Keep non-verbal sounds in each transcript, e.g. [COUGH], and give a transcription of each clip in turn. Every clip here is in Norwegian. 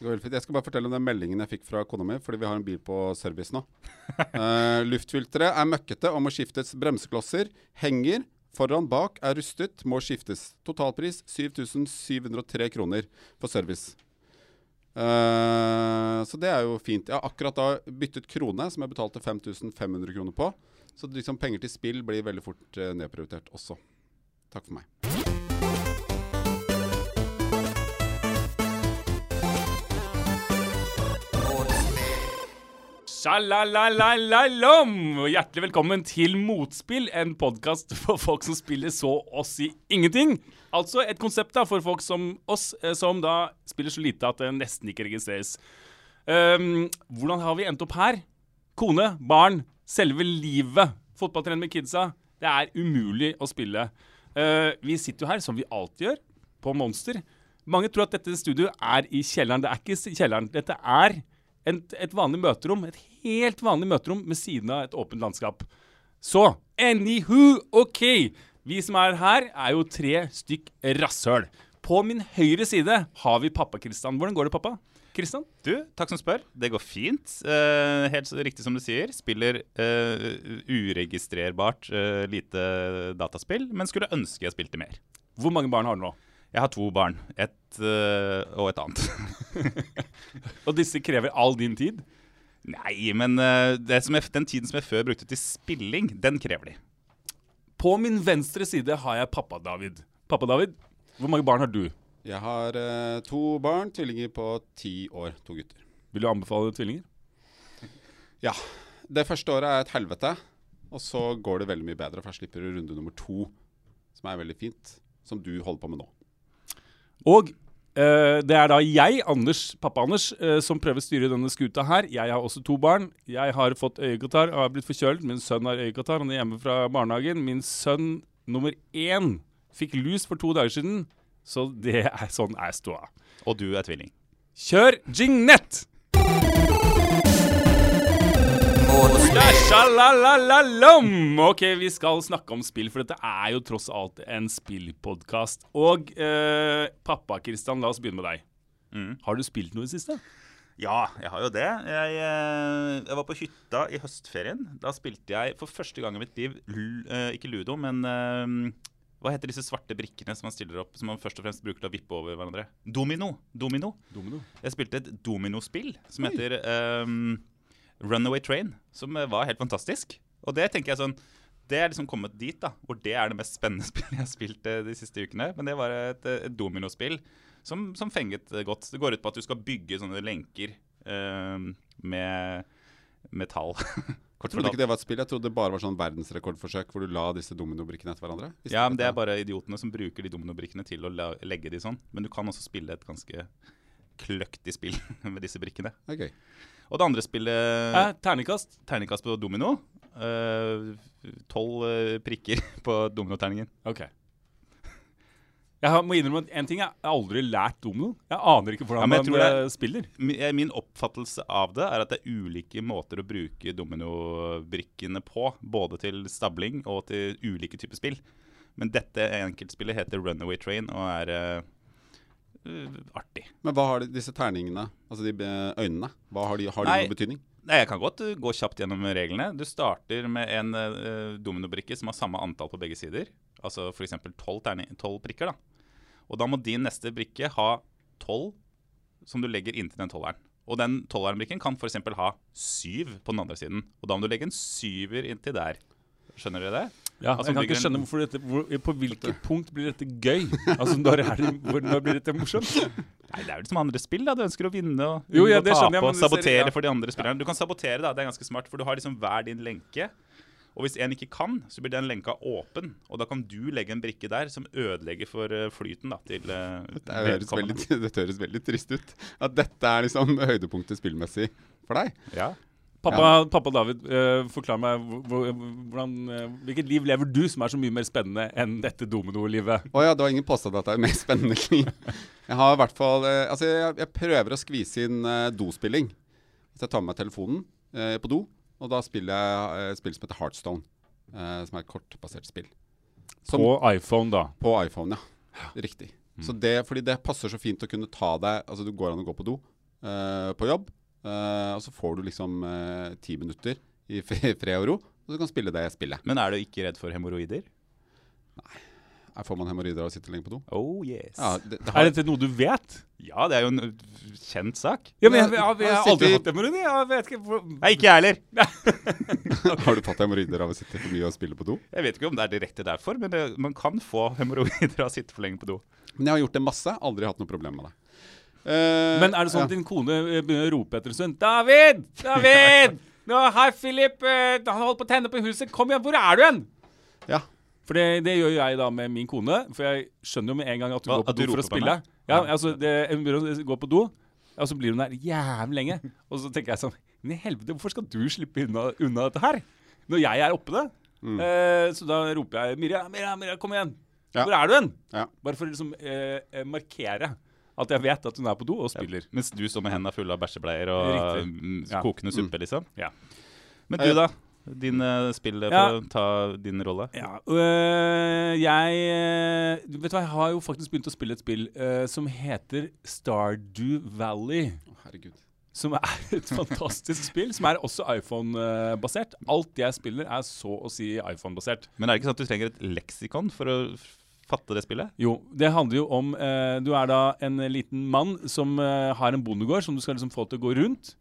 Jeg skal bare fortelle om den meldingen jeg fikk fra kona mi, fordi vi har en bil på service nå. [LAUGHS] uh, luftfilteret er møkkete og må skiftes. Bremseklosser henger. Foran, bak er rustet, må skiftes. Totalpris 7703 kroner for service. Uh, så det er jo fint. Jeg har akkurat da byttet krone, som jeg betalte 5500 kroner på. Så liksom penger til spill blir veldig fort eh, nedprioritert også. Takk for meg. Sjalalalalom! Hjertelig velkommen til Motspill, en podkast for folk som spiller så oss i ingenting. Altså et konsept da for folk som oss, eh, som da spiller så lite at det nesten ikke registreres. Ehm, hvordan har vi endt opp her? Kone, barn, selve livet. Fotballtrener med kidsa. Det er umulig å spille. Eh, vi sitter jo her, som vi alltid gjør, på Monster. Mange tror at dette studioet er i kjelleren. Det er ikke i kjelleren. Dette er en, et vanlig møterom. Et helt vanlig møterom med siden av et åpent landskap. Så anywho, OK. Vi som er her, er jo tre stykk rasshøl. På min høyre side har vi pappa Kristian. Hvordan går det, pappa? Kristian? Du, takk som spør. Det går fint. Uh, helt så riktig som du sier. Spiller uh, uregistrerbart uh, lite dataspill, men skulle ønske jeg spilte mer. Hvor mange barn har du nå? Jeg har to barn. Et eh, og et annet. [LAUGHS] Og disse krever all din tid? Nei, men det som jeg, den tiden som jeg før brukte til spilling, den krever de. På min venstre side har jeg pappa David. Pappa David, hvor mange barn har du? Jeg har eh, to barn, tvillinger på ti år. To gutter. Vil du anbefale tvillinger? [LAUGHS] Ja. Det første året er et helvete, og så går det veldig mye bedre, for jeg slipper runde nummer to, som er veldig fint. Som du holder på med nå. Og eh, det er da jeg, Anders, pappa Anders, eh, som prøver å styre denne skuta her. Jeg har også to barn. Jeg har fått øyekatarr og har blitt forkjølet. Min sønn har øyekatarr, han er hjemme fra barnehagen. Min sønn nummer én fikk lus for to dager siden, så det er sånn er ståa. Og du er tvilling. Kjør Jignett! Ja, Ok, vi skal snakke om spill, for dette er jo tross alt en spillpodkast. Og eh, pappa Kristian, la oss begynne med deg. Mm. Har du spilt noe i det siste? Ja, jeg har jo det. Jeg, eh, jeg var på hytta i høstferien. Da spilte jeg for første gang i mitt liv l eh, ikke ludo, men eh, hva heter disse svarte brikkene som man stiller opp Som man først og fremst bruker til å vippe over hverandre? Domino. Domino. Domino. Jeg spilte et dominospill som Oi. heter ehm, Runaway Train, som eh, var helt fantastisk. Og det tenker jeg sånn Det er liksom kommet dit, da, hvor det er det mest spennende [LAUGHS] spillet jeg har spilt eh, de siste ukene. Men det var et, eh, et dominospill som, som fenget godt. Det går ut på at du skal bygge sånne lenker uh, med metall. [LAUGHS] Jeg trodde ikke det var et spill. Jeg trodde det bare var sånn verdensrekordforsøk hvor du la disse dominobrikkene etter hverandre. Ja, men det er bare idiotene som bruker de dominobrikkene til å legge de sånn. Men du kan også spille et ganske kløktig spill [LAUGHS] med disse brikkene. Gøy. Og det andre spillet Eh, terningkast? Terningkast på domino. Tolv uh, prikker [LAUGHS] på dominoterningen. Ok. Jeg har, må innrømme at en ting, jeg har aldri lært domino. Jeg aner ikke hvordan ja, man er, eh, spiller. Eh, Min oppfattelse av det er at det er ulike måter å bruke dominobrikkene på. Både til stabling og til ulike typer spill. Men dette enkeltspillet heter Runaway Train og er eh, eh, artig. Men hva har de, disse terningene, altså de eh, øynene, hva har de, har de Nei. noen betydning? Nei, Jeg kan godt uh, gå kjapt gjennom reglene. Du starter med en uh, dominobrikke som har samme antall på begge sider. Altså f.eks. tolv prikker. da. Og da må din neste brikke ha tolv som du legger inntil den tolleren. Og den tolveren-brikken kan f.eks. ha syv på den andre siden. Og da må du legge en syver inntil der. Skjønner dere det? Ja, Altså, jeg kan ikke skjønne hvorfor dette, hvor, På hvilket punkt blir dette gøy? Altså, når, er det, hvor, når blir dette morsomt? Nei, Det er vel som andre spill. da Du ønsker å vinne og, Jo, ja, tape og sabotere ja. for de andre spillerne. Du kan sabotere, da. Det er ganske smart, for du har liksom hver din lenke. Og hvis en ikke kan, så blir den lenka åpen. Og da kan du legge en brikke der som ødelegger for eh, flyten da, til dette Det høres, veldig, [LAUGHS] dette høres veldig trist ut. At dette er liksom høydepunktet spillmessig for deg. Ja. Pappa, pappa David, uh, forklar meg hvor, hvor- hvordan, uh, hvilket liv lever du som er så mye mer spennende enn dette dominolivet? Å ja, det var ingen påstand at det er mer spennende liv. Jeg har i hvert fall uh, Altså, jeg, jeg prøver å skvise inn dospilling. Så jeg tar med meg telefonen på do, og da spiller jeg et spill som heter Heartstone. som er et kortbasert spill. Som, På iPhone, da. på iPhone, ja. Riktig. Så det, fordi det passer så fint å kunne ta deg Altså, du går an å gå på do, på jobb. Eh, og så får du liksom eh, ti minutter i [LAUGHS] fred og ro, og du kan spille det spillet. Men er du ikke redd for hemoroider? Nei. Her får man hemoroider av å sitte lenge på do. Oh yes. Ja, det, det Er dette noe du vet? Ja, det er jo en kjent sak. Ja, men jeg, jeg, jeg, har aldri hatt hemoroider. Jeg vet ikke hvor Nei, ikke jeg heller. [LAUGHS] [LAUGHS] har du fått hemoroider av å sitte for mye og spille på do? Jeg vet ikke om det er direkte derfor, men det, man kan få hemoroider av å sitte for lenge på do. Men jeg har gjort det masse. Aldri hatt noe problem med det. Eh, Men er det sånn ja. at din kone eh, begynner å rope etter en stund? David! David! [LAUGHS] Nå, hei, Philip. Han holdt på å tenne på huset. Kom igjen, hvor er du hen? Ja. For det, det gjør jeg da med min kone. For jeg skjønner jo med en gang at hun Hva, går på do for å spille. Ja, altså, det, Hun begynner å gå på do, og så blir hun der jævlig lenge. Og så tenker jeg sånn Men i helvete, hvorfor skal du slippe unna, unna dette her? Når jeg er oppe det. Mm. Eh, så da roper jeg Mirja, Mirja, Mirja, kom igjen. Ja. Hvor er du hen? Ja. Bare for å liksom eh, eh, markere at jeg vet at hun er på do og spiller. Mens du står med hendene fulle av bæsjebleier og mm, Ja. kokende suppe, liksom. Ja. Men du, da? Din uh, spill for Ja. å ta din rolle? Ja, Uh, jeg uh, Vet du hva, jeg har jo faktisk begynt å spille et spill øh, som heter Stardew Valley. Oh, herregud. Som er [LAUGHS] et fantastisk spill, som er også iPhone-basert. Alt jeg spiller, er så å si iPhone-basert. Men er det ikke sånn at du trenger et leksikon for å fatte det spillet? Jo, det handler jo om eh, Du er da en liten mann som eh, har en bondegård som du skal liksom få til å gå rundt.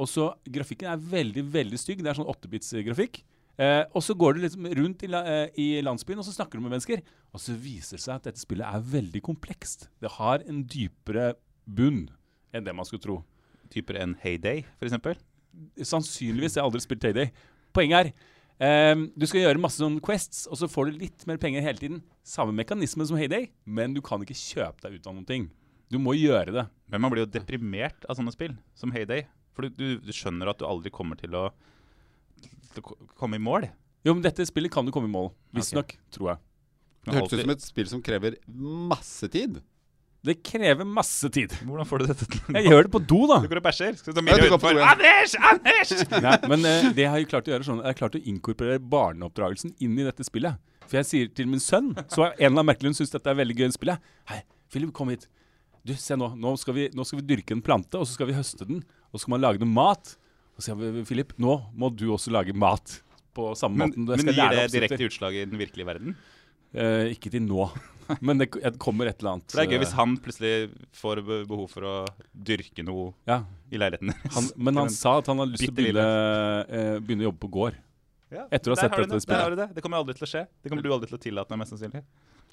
Og så Grafikken er veldig, veldig stygg. Det er sånn 8-bits-grafikk. Eh, og så går du liksom rundt i, la, eh, i landsbyen og så snakker du med mennesker. Og så viser det seg at dette spillet er veldig komplekst. Det har en dypere bunn enn det man skulle tro. Dypere enn Heyday, eksempel? Sannsynligvis. Jeg har aldri spilt Heyday. Poenget er ehm, du skal gjøre masse sånn quests, og så får du litt mer penger hele tiden. Samme mekanisme som Heyday, men du kan ikke kjøpe deg ut av noen ting. Du må gjøre det. Men man blir jo deprimert av sånne spill, som Heyday. For du, du, du skjønner at du aldri kommer til å, til å komme i mål. Jo, men dette spillet kan du komme i mål. Visstnok, tror jeg. Det hørtes ut som et spill som krever masse tid. Det krever masse tid. Hvordan får du dette til? Jeg gjør det på do, da. Du går og bæsjer. Skal du ta går utenfor? Anders! Anders! [LAUGHS] Nei, men uh, det har jeg klart å gjøre sånn Jeg har klart å inkorporere barneoppdragelsen inn i dette spillet. For jeg sier til min sønn, så en eller annen merkelig syns dette er veldig gøy å spille. Hei, Philip, kom hit. Du, se nå. Nå skal, vi, nå skal vi dyrke en plante, og så skal vi høste den. Og så skal man lage noe mat. Og så sier jeg, Philip, nå må du også lage mat. På samme Men, måten. men gir det direkte utslag i den virkelige verden? Eh, ikke til nå. [LAUGHS] Men det, det kommer et eller annet. For det er gøy eh, hvis han plutselig får behov for å dyrke noe ja, i leiligheten deres. Men han [LAUGHS] sa at han hadde lyst til å begynne, uh, begynne å jobbe på gård. Ja, etter å ha der sett dette det. spillet. Der har du det. Det kommer aldri til å skje. Det kommer du aldri til å tillate deg, mest sannsynlig.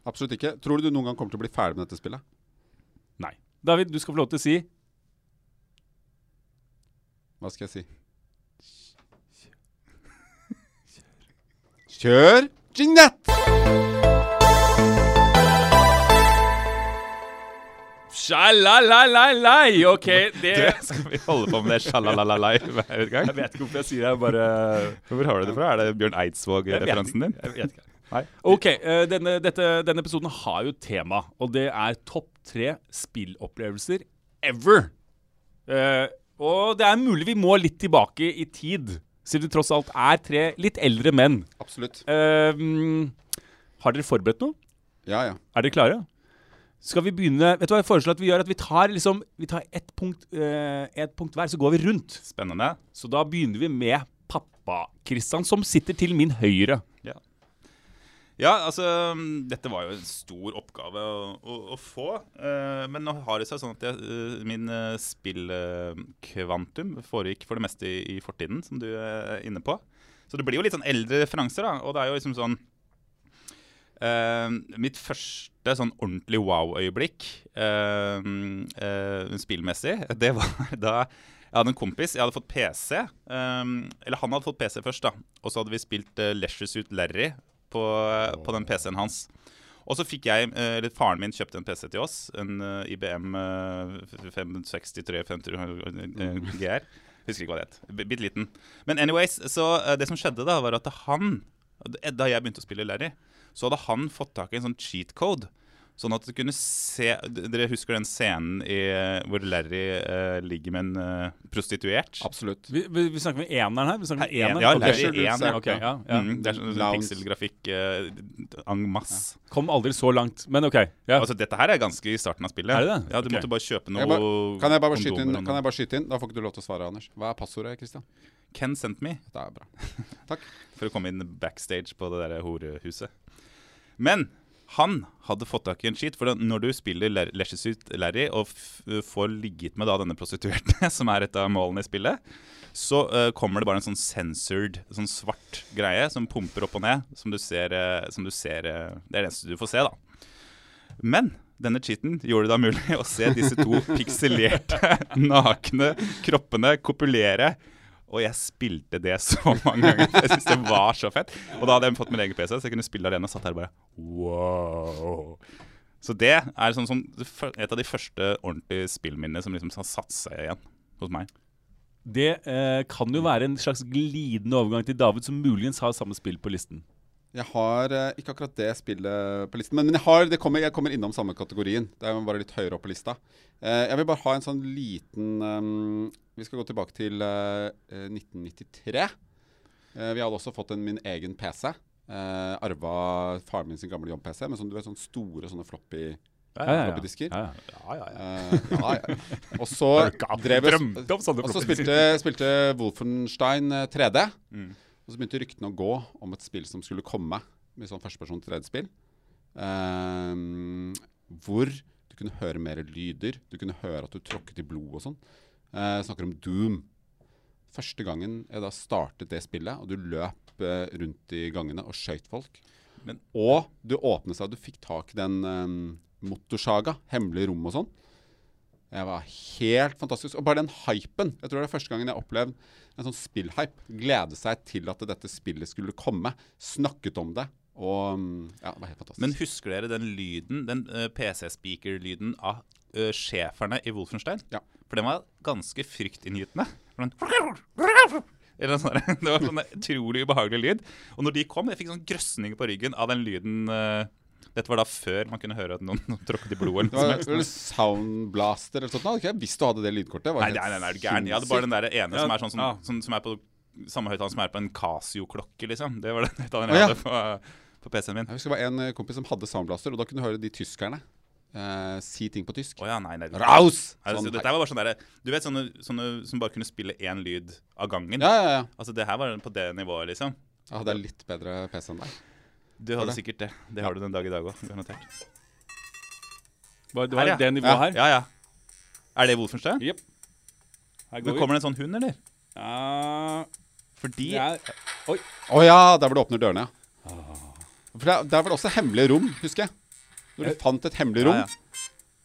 Absolutt ikke. Tror du du noen gang kommer til å bli ferdig med dette spillet? Nei. David, du skal få lov til å si Hva skal jeg si? Kjør Jeanette! Sjalalalalai. OK, det [LAUGHS] Du, skal vi holde på med det sjalalalai hver gang? Jeg vet ikke hvorfor jeg sier det. jeg Bare Hvor har du det fra? Er det Bjørn Eidsvåg-referansen din? Jeg vet ikke. Nei. OK, eh, denne, dette, denne episoden har jo tema, og det er topp tre spillopplevelser ever. Eh, og det er mulig vi må litt tilbake i tid, siden du tross alt er tre litt eldre menn. Absolutt. Eh, mm, har dere forberedt noe? Ja, ja. Er dere klare? Skal vi begynne Vet du hva jeg foreslår at vi gjør? At vi tar liksom Vi tar ett punkt, uh, et punkt hver, så går vi rundt. Spennende. Så da begynner vi med pappa Kristian, som sitter til min høyre. Ja. altså mm, Dette var jo en stor oppgave å, å, å få. eh, men nå har det seg sånn at jeg, eh, min uh, spillkvantum foregikk for det meste i, i fortiden, som du er inne på. Så det blir jo litt sånn eldre referanser, da. Og det er jo liksom sånn eh, Mitt første sånn ordentlig wow-øyeblikk eh, eh, spillmessig, det var [LAUGHS] da jeg hadde en kompis, jeg hadde fått PC. Um, eller han hadde fått PC først, da. Og så hadde vi spilt uh, Leisure Suit Larry på, på den PC-en hans. Og så fikk jeg, eh, eller faren min kjøpte en PC til oss. En IBM eh, 563 50 GR. Husker ikke hva det het. Bitte liten. Men anyways, så eh, det som skjedde da, var at han Da jeg begynte å spille Larry, så hadde han fått tak i en sånn cheat code Sånn at du kunne se Dere husker den scenen i, eh, hvor Larry uh, ligger med en uh, prostituert? Absolutt. Vi, vi, vi snakker med eneren her? Vi snakker med Ja, eneren? ja, Larry okay. du, en, ser ja. Ja, ja. Mm, det er sånn pikselgrafikk uh, en masse. Kom aldri så langt, men OK. Ja. Altså, dette her er ganske i starten av spillet. Er det det? Ja, Du okay. måtte bare kjøpe noe Jeg bare- Kan jeg bare inn? kondomer Kan jeg bare skyte inn? Da får ikke du lov til å svare, Anders. Hva er passordet, Christian? Ken sent me Det er bra. Takk. for å komme inn backstage på det der horehuset. Men han hadde fått tak i en skit. For når du spiller Leisure Suit Larry og f får ligget med da denne prostituerte, [LAUGHS] som er et av målene i spillet, så uh, kommer det bare en sånn censored, sånn svart greie som pumper opp og ned. Som du ser, uh, som du ser uh, Det er det eneste du får se, da. Men denne cheaten gjorde det da mulig [LAUGHS] å se disse to [LAUGHS] pikselerte, nakne kroppene kopulere. Og jeg spilte det [LAUGHS] så mange ganger. Jeg synes det var så fett. Og da hadde jeg fått min egen PC, så jeg kunne spille alene og satt her og bare wow. Så det er sånn, sånn, et av de første ordentlige spillminnene som liksom har satt seg igjen hos meg. Det eh, kan jo være en slags glidende overgang til David, som muligens har samme spill på listen. Jeg har eh, ikke akkurat det spillet på listen, men, men jeg, har, det kommer, jeg kommer innom samme kategorien. Det er bare litt høyere opp på lista. Eh, jeg vil bare ha en sånn liten um, Vi skal gå tilbake til eh, eh, 1993. Eh, vi hadde også fått en min egen PC. Arva faren min sin gamle jobb-PC med sånn, du vet, sånne store sånne floppy, Ja, ja, ja. Ja. Eh. [LAUGHS] Og så drev jeg Drømte om sånne Og så spilte, spilte Wolfenstein eh, 3D. Mm. Og så begynte ryktene å gå om et spill som skulle komme, med sånn førsteperson 3D-spill. Ehm, hvor du kunne høre mer lyder. Du kunne høre at du tråkket i blod og sånn. Uh, snakker om Doom. Første gangen jeg da startet det spillet, og du løp uh, rundt i gangene og skøyt folk. Men- og du åpnet seg, og du fikk tak i den um, motorsaga, hemmelige rom og sånn. Det var helt fantastisk. Og bare den hypen. Jeg tror det er første gangen jeg har opplevd en sånn spillhype. Glede seg til at dette spillet skulle komme. Snakket om det. Og mm, ja, det var helt fantastisk. Men husker dere den lyden, den uh, PC-speaker-lyden av uh, sjeferne i Wolfenstein? Ja. For den var ganske fryktinngytende. [LAUGHS] Eller sånn, Det var sånn utrolig ubehagelig lyd. Og når de kom, jeg fikk sånn grøsninger på ryggen av den lyden eh, Dette var da før man kunne høre at noen, noen tråkket i blodet. det var, det var Soundblaster eller sånt. Jeg hadde ikke visst du hadde det lydkortet. Var Nei, nei, nei, nei, er du gæren. Jeg hadde bare den der ene Ja, som er sånn som, ja. som, som er på samme høyttaler som er på en Casio-klokke, liksom. Det var den høyttaleren jeg ja. hadde på, på PC-en min. Jeg husker det var en eh, kompis som hadde Soundblaster, og da kunne du høre de tyskerne Uh, si ting på tysk. Oh, ja, nei, nei. Raus! Sånn, altså, dette var bare sånn der, Du vet sånne, sånne som bare kunne spille én lyd av gangen? ja, ja, ja. Altså Det her var på det nivået, liksom. Jeg hadde litt bedre PC enn deg. Du hadde det? sikkert det. Det har du den dag i dag òg, garantert. Var, det var Her, ja. det nivået her? Ja, ja. Er det Wolfenstein? Jepp. Her Men kommer det en sånn hund, eller? Ja, Fordi Å oi. Å ja, der hvor du åpner dørene, ja. For der, der var det også hemmelige rom, husker jeg. Når du fant et hemmelig rom. Ja, ja. Jeg,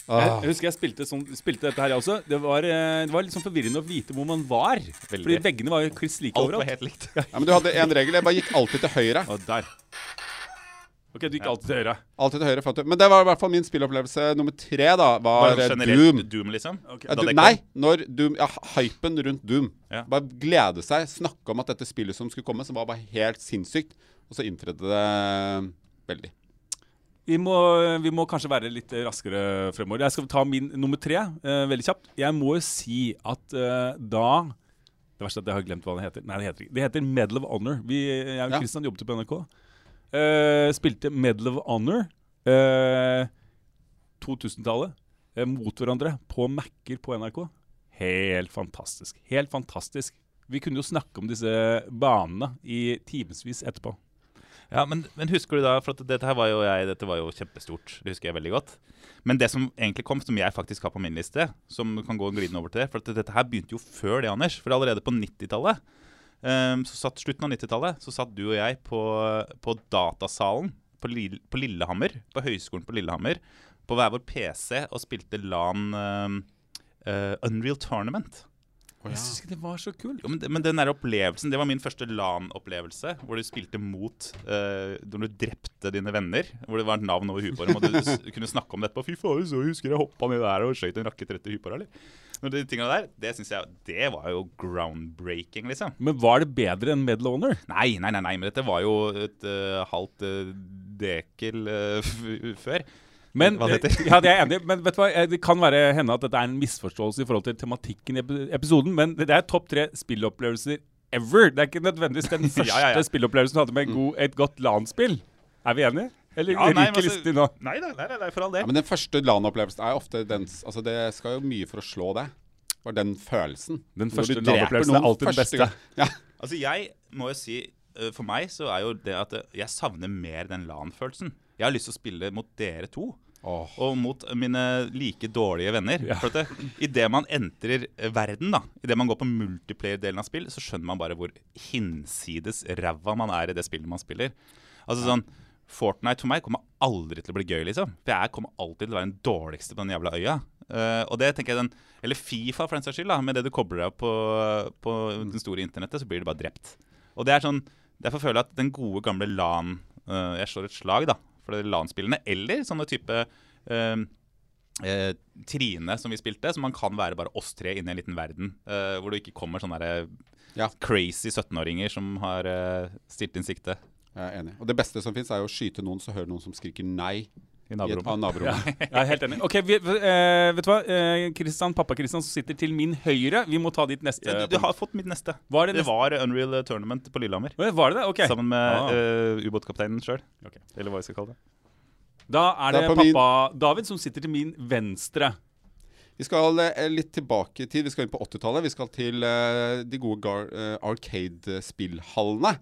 Ah. jeg husker jeg spilte, sånn, spilte dette her jeg også. Det var, eh, det var litt sånn forvirrende å vite hvor man var. Fordi veggene var jo kliss like Alt var helt likt. Ja, men du hadde en regel. Jeg bare gikk alltid til høyre. Og der. Ok, du gikk alltid til høyre. Alltid til høyre fant du. Men det var i hvert fall min spillopplevelse nummer tre, da. Var generelt Doom. Doom, liksom? Okay. Ja, du, nei, når Doom Ja, hypen rundt Doom. Ja. Bare glede seg, snakke om at dette spillet som skulle komme, som var bare helt sinnssykt. Og så innfridde det veldig. Vi må, vi må kanskje være litt raskere fremover. Jeg skal ta min nummer tre eh, veldig kjapt. Jeg må jo si at eh, da Det verste er at jeg har glemt hva det heter. Nei, det heter ikke. Det heter Medal of Honor. Vi, jeg og Ja. Jobbet jo på NRK. Eh, spilte Medal of Honor uh, 2000-tallet uh, mot hverandre på Mac-er på NRK. Helt fantastisk. Helt fantastisk. Vi kunne jo snakke om disse banene i timevis etterpå. Ja, men, men husker du da, for dette her var jo jeg, dette var jo kjempestort, det husker jeg veldig godt. Men det som egentlig kom, som jeg faktisk har på min liste, som kan gå glidende over til det, for dette her begynte jo før det, Anders, for allerede på 90-tallet, ehm, så satt slutten av 90-tallet, så satt du og jeg på, på datasalen på, Lill- på Lillehammer, på høyskolen på Lillehammer, på hver vår PC og spilte LAN um, uh, Unreal Tournament. Jeg syns ikke det var så kult. Men, men den der opplevelsen, det var min første LAN-opplevelse. Hvor du spilte mot uh, Når du drepte dine venner. Hvor det var et navn over huet på dem. Og du [LAUGHS] kunne snakke om det etterpå. Fy faen, så husker jeg hoppa ned der og skøyt en rakett rett i huet på deg, eller? Når de tingene der, det synes jeg Det var jo groundbreaking, liksom. Men var det bedre enn Medal Honor? Nei, nei, nei, nei, men dette var jo et uh, halvt uh, dekel før. Men, Hva det heter. [LAUGHS] ja, det er enig. Men vet du hva? Eh, det kan være hende at dette er en misforståelse i forhold til tematikken i episoden, men det er topp tre spillopplevelser ever. Det er ikke nødvendigvis den første [LAUGHS] Ja, ja, ja. spillopplevelsen du hadde med god, et godt LAN-spill. Er vi enige? Eller Ja, nei, ryker altså- listen nå? Nei da, nei, nei, nei, for all Ja, del. men den første LAN-opplevelsen er ofte den Altså, det skal jo mye for å slå det. For den følelsen. Den første LAN-opplevelsen er alltid den beste. Ja. [LAUGHS] Altså, jeg må jo si eh, For meg så er jo det at jeg savner mer den LAN-følelsen. Jeg har lyst til å spille mot dere to. Åh. Og mot mine like dårlige venner. Ja. For at det, Idet man entrer verden, da idet man går på multiplayer-delen av spill, så skjønner man bare hvor hinsides ræva man er i det spillet man spiller. Altså sånn Fortnite for meg kommer aldri til å bli gøy, liksom. For jeg kommer alltid til å være den dårligste på den jævla øya. Uh, og det tenker jeg den Eller Fifa, for den saks skyld. da Med det du kobler deg på, på det store internettet, så blir du bare drept. Og det er sånn Derfor føler jeg at den gode, gamle LAN uh, Jeg slår et slag, da, for de LAN-spillene. Eller sånne type eh, eh, Trine som vi spilte, som man kan være bare oss tre inne i en liten verden. eh, hvor det ikke kommer sånne der, Ja. crazy 17-åringer som har eh, stilt inn sikte Jeg er enig. Og det beste som fins, er jo å skyte noen, så hører noen som skriker nei i i naborommet. Ja. Jeg er helt enig. Ok, vi, eh, vet du hva? Eh, Christian, Pappa Christian som sitter til min høyre. Vi må ta ditt neste. Ja, du, du har fått mitt neste. Var det Det neste? var Unreal Tournament på Lillehammer. Var det det? Ok. Sammen med Ah. eh, ubåtkapteinen sjøl. Okay. Eller hva vi skal kalle det. Da er det Det er pappa min- David som sitter til min venstre. Vi skal eh, litt tilbake i tid. Vi skal inn på 80-tallet. Vi skal til eh, de gode eh, Arcade-spillhallene.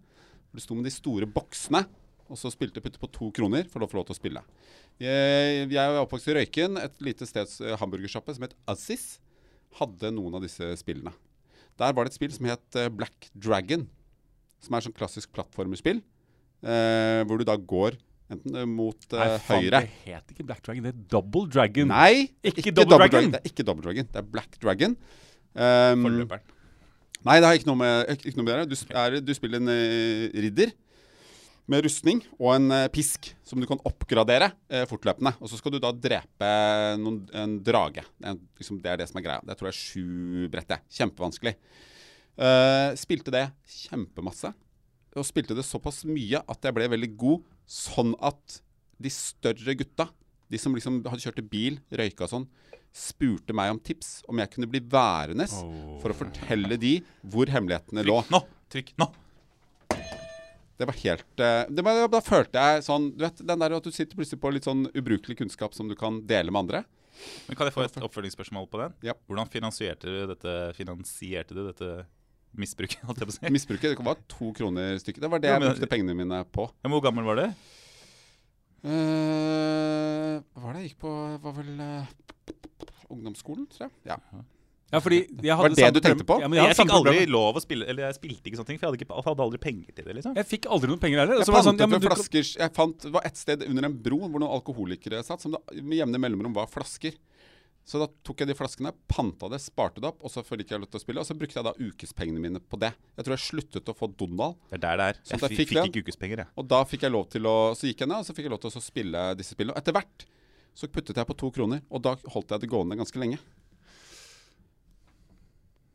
Det sto med de store boksene, og så spilte putte på to kroner for å få lov til å spille. Jeg, jeg er oppvokst i Røyken, et lite steds hamburgersjappe som het Aziz, Hadde noen av disse spillene. Der var det et spill som het eh, Black Dragon. Som er sånn klassisk plattformerspill. eh, hvor du da går enten eh, mot eh, Nei, faen, høyre Det het ikke Black Dragon, det er Double Dragon. Nei, Ikke Double Dragon. Det er ikke Double Dragon, det er Black Dragon. Um, Forløperen. nei, det har ikke noe med, ikke ikke noe med det. Du, gjøre. er, du spiller en uh, ridder med rustning og en eh, pisk som du kan oppgradere eh, fortløpende. Og så skal du da drepe noen, en drage. Det er, liksom, det er det som er greia. Det tror jeg er sju brett. det. Kjempevanskelig. Eh, spilte det kjempemasse. Og spilte det såpass mye at jeg ble veldig god, sånn at de større gutta, de som liksom hadde kjørt til bil, røyka og sånn, spurte meg om tips om jeg kunne bli værende for å fortelle de hvor hemmelighetene lå. Trykk nå! Trykk nå! Det var helt eh, det var, Da følte jeg sånn Du vet den der at du sitter plutselig på litt sånn ubrukelig kunnskap som du kan dele med andre. Men Kan jeg få et oppfølgingsspørsmål på den? Ja. Hvordan finansierte du dette, finansierte du dette misbruket? holdt jeg på å si? Misbruket det var to kroner stykket. Det var det Ja, jeg men- brukte pengene mine på. Ja, men hvor gammel var du? Uh, hva var det jeg gikk på? Var vel uh, ungdomsskolen, tror jeg. Ja. Ja, fordi jeg Var det det du tenkte på? Ja, men Jeg, jeg, fikk aldri problem. lov å spille Eller jeg spilte ikke sånne ting, for jeg hadde, ikke, hadde aldri penger til det. liksom Jeg fikk aldri noen penger heller. Jeg sånn, ja, men du flasker Jeg fant, Det var et sted under en bro hvor noen alkoholikere satt, som det med jevne mellomrom var flasker. Så da tok jeg de flaskene, panta det, sparte det opp, og så fikk jeg lov til å spille. Og så brukte jeg da ukespengene mine på det. Jeg tror jeg sluttet å få Donald. Det er der det er. Sånn Jeg jeg fikk, fikk fikk ikke ukespenger, jeg. Og da fikk jeg lov til å Så gikk jeg ned, og så fikk jeg lov til å spille disse spillene. Og etter hvert så puttet jeg på to kroner, og da holdt jeg det gående ganske lenge.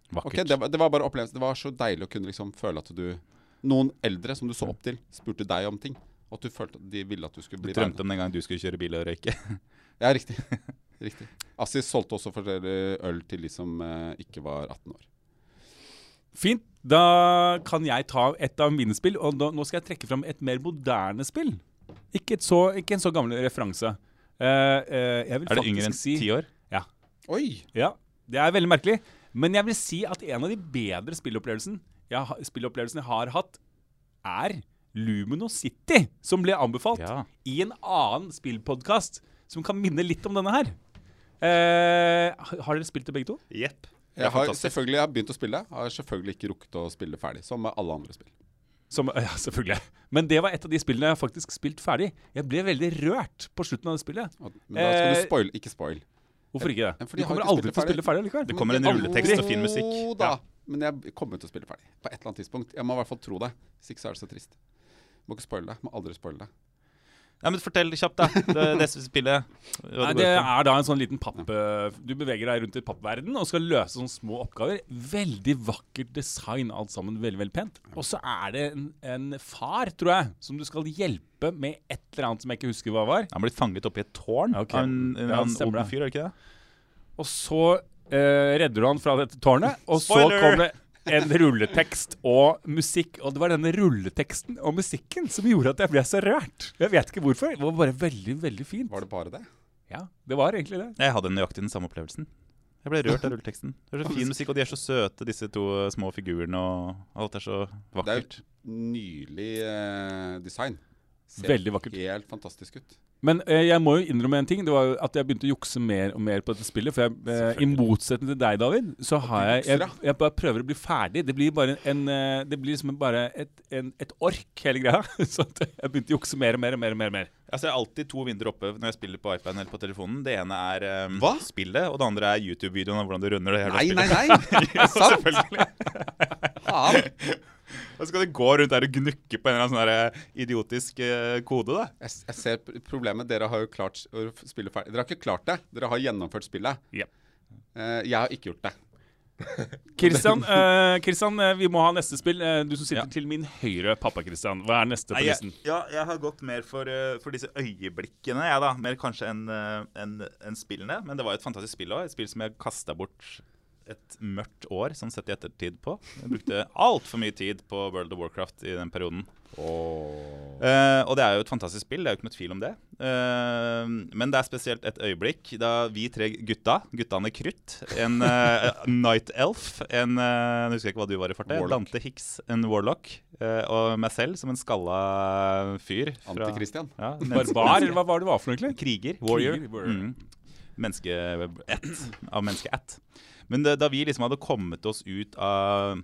Vakkert. Okay, det, var, det var bare opplevelse. Det var så deilig å kunne liksom føle at du Noen eldre som du så opp til, spurte deg om ting. Og at du følte at de ville at du skulle bli Du drømte om den gangen du skulle kjøre bil og røyke. [LAUGHS] Ja, riktig. [LAUGHS] riktig. Assis solgte også forskjellig øl til de som eh, ikke var 18 år. Fint. Da kan jeg ta et av mine spill, og da, nå skal jeg trekke fram et mer moderne spill. Ikke, et så, ikke en så gammel referanse. Uh, uh, jeg vil Er det yngre enn si ti år? Ja. Oi! Ja, det er veldig merkelig. Men jeg vil si at en av de bedre spillopplevelsene jeg, spillopplevelsen jeg har hatt, er Lumino City, som ble anbefalt Ja. i en annen spillpodkast som kan minne litt om denne her. Eh, har dere spilt det, begge to? Jepp. Jeg har fantastisk. selvfølgelig jeg har begynt å spille. Har selvfølgelig ikke rukket å spille ferdig, som med alle andre spill. Som, [LAUGHS] ja, selvfølgelig. Men det var et av de spillene jeg faktisk spilt ferdig. Jeg ble veldig rørt på slutten av det spillet. Men da skal Eh, du spoil, ikke spoil. Hvorfor ikke det? Du kommer aldri til å spille ferdig likevel. Det kommer en rulletekst og fin musikk. Jo da. Men jeg kommer til å spille ferdig. På et eller annet tidspunkt. Jeg må i hvert fall tro det. Hvis ikke så er det så trist. Må ikke spoile det. Må aldri spoile det. Nei, men Fortell kjapt, da. Det, det spillet. Nei, det er da en sånn liten papp Du beveger deg rundt i pappverden og skal løse sånne små oppgaver. Veldig vakkert design, alt sammen. Veldig veldig pent. Og så er det en, en far, tror jeg, som du skal hjelpe med et eller annet som jeg ikke husker hva var. Han blir fanget oppi et tårn av okay. en, en, en åpen fyr, er det ikke det? Og så eh, redder du han fra dette tårnet, og så kommer det en rulletekst og musikk. Og det var denne rulleteksten og musikken som gjorde at jeg ble så rørt. Jeg vet ikke hvorfor. Det var bare veldig, veldig fint. Var det bare det? Ja, det var egentlig det. Jeg hadde nøyaktig den samme opplevelsen. Jeg ble rørt av rulleteksten. Det er så fin musikk, og de er så søte, disse to små figurene. Og alt er så vakkert. Det er jo nylig eh, design. Ser Veldig vakkert. Helt fantastisk ut. Men eh, jeg må jo innrømme en ting. Det var jo at jeg begynte å jukse mer og mer på dette spillet. For jeg, eh, i motsetning til deg, David, så har jeg jeg, jeg bare prøver å bli ferdig. Det blir bare en en Det blir liksom bare et, en, et ork, hele greia. [LAUGHS] Så jeg begynte å jukse mer og mer og mer. og mer, og mer. Altså, jeg har alltid to vinduer oppe når jeg spiller på iPaden eller på telefonen. Det ene er um, Hva? spillet, og det andre er YouTube-videoen av hvordan du runder det hele Nei, nei, spillet. nei! [LAUGHS] Ja, selvfølgelig. Faen! Og så skal du gå rundt der og gnukke på en eller annen sånn eh, idiotisk eh, kode, da. Jeg, jeg ser problemet. Dere har jo klart å spille ferdig. Dere har ikke klart det. Dere har gjennomført spillet. Yep. Eh, jeg har ikke gjort det. [LAUGHS] Kristian, uh, Kristian, vi må ha neste spill. Du som sitter Ja. til min høyre, pappa Kristian. Hva er neste på listen? ja, jeg har gått mer for, for disse øyeblikkene, jeg, da. Mer kanskje enn en enn spillene. Men det var jo et fantastisk spill òg. Et spill som jeg kasta bort et mørkt år, sånn sett i ettertid på. Jeg brukte altfor mye tid på World of Warcraft i den perioden. Eh, og det er jo et fantastisk spill, det er jo ikke noe tvil om det. Uh, men det er spesielt et øyeblikk da vi tre gutta, guttene Krutt, en uh, Night Elf, en Nå husker jeg ikke hva du var i farta. Dante Hicks, en Warlock. eh, og meg selv som en skalla fyr. Antikristian Anti-Christian. Ja, Barbar, eller hva var det du var for noe? Kriger. Warrior. Kriger, warrior. Mm. Menneske ett. Av menneske ett. Men det, da vi liksom hadde kommet oss ut av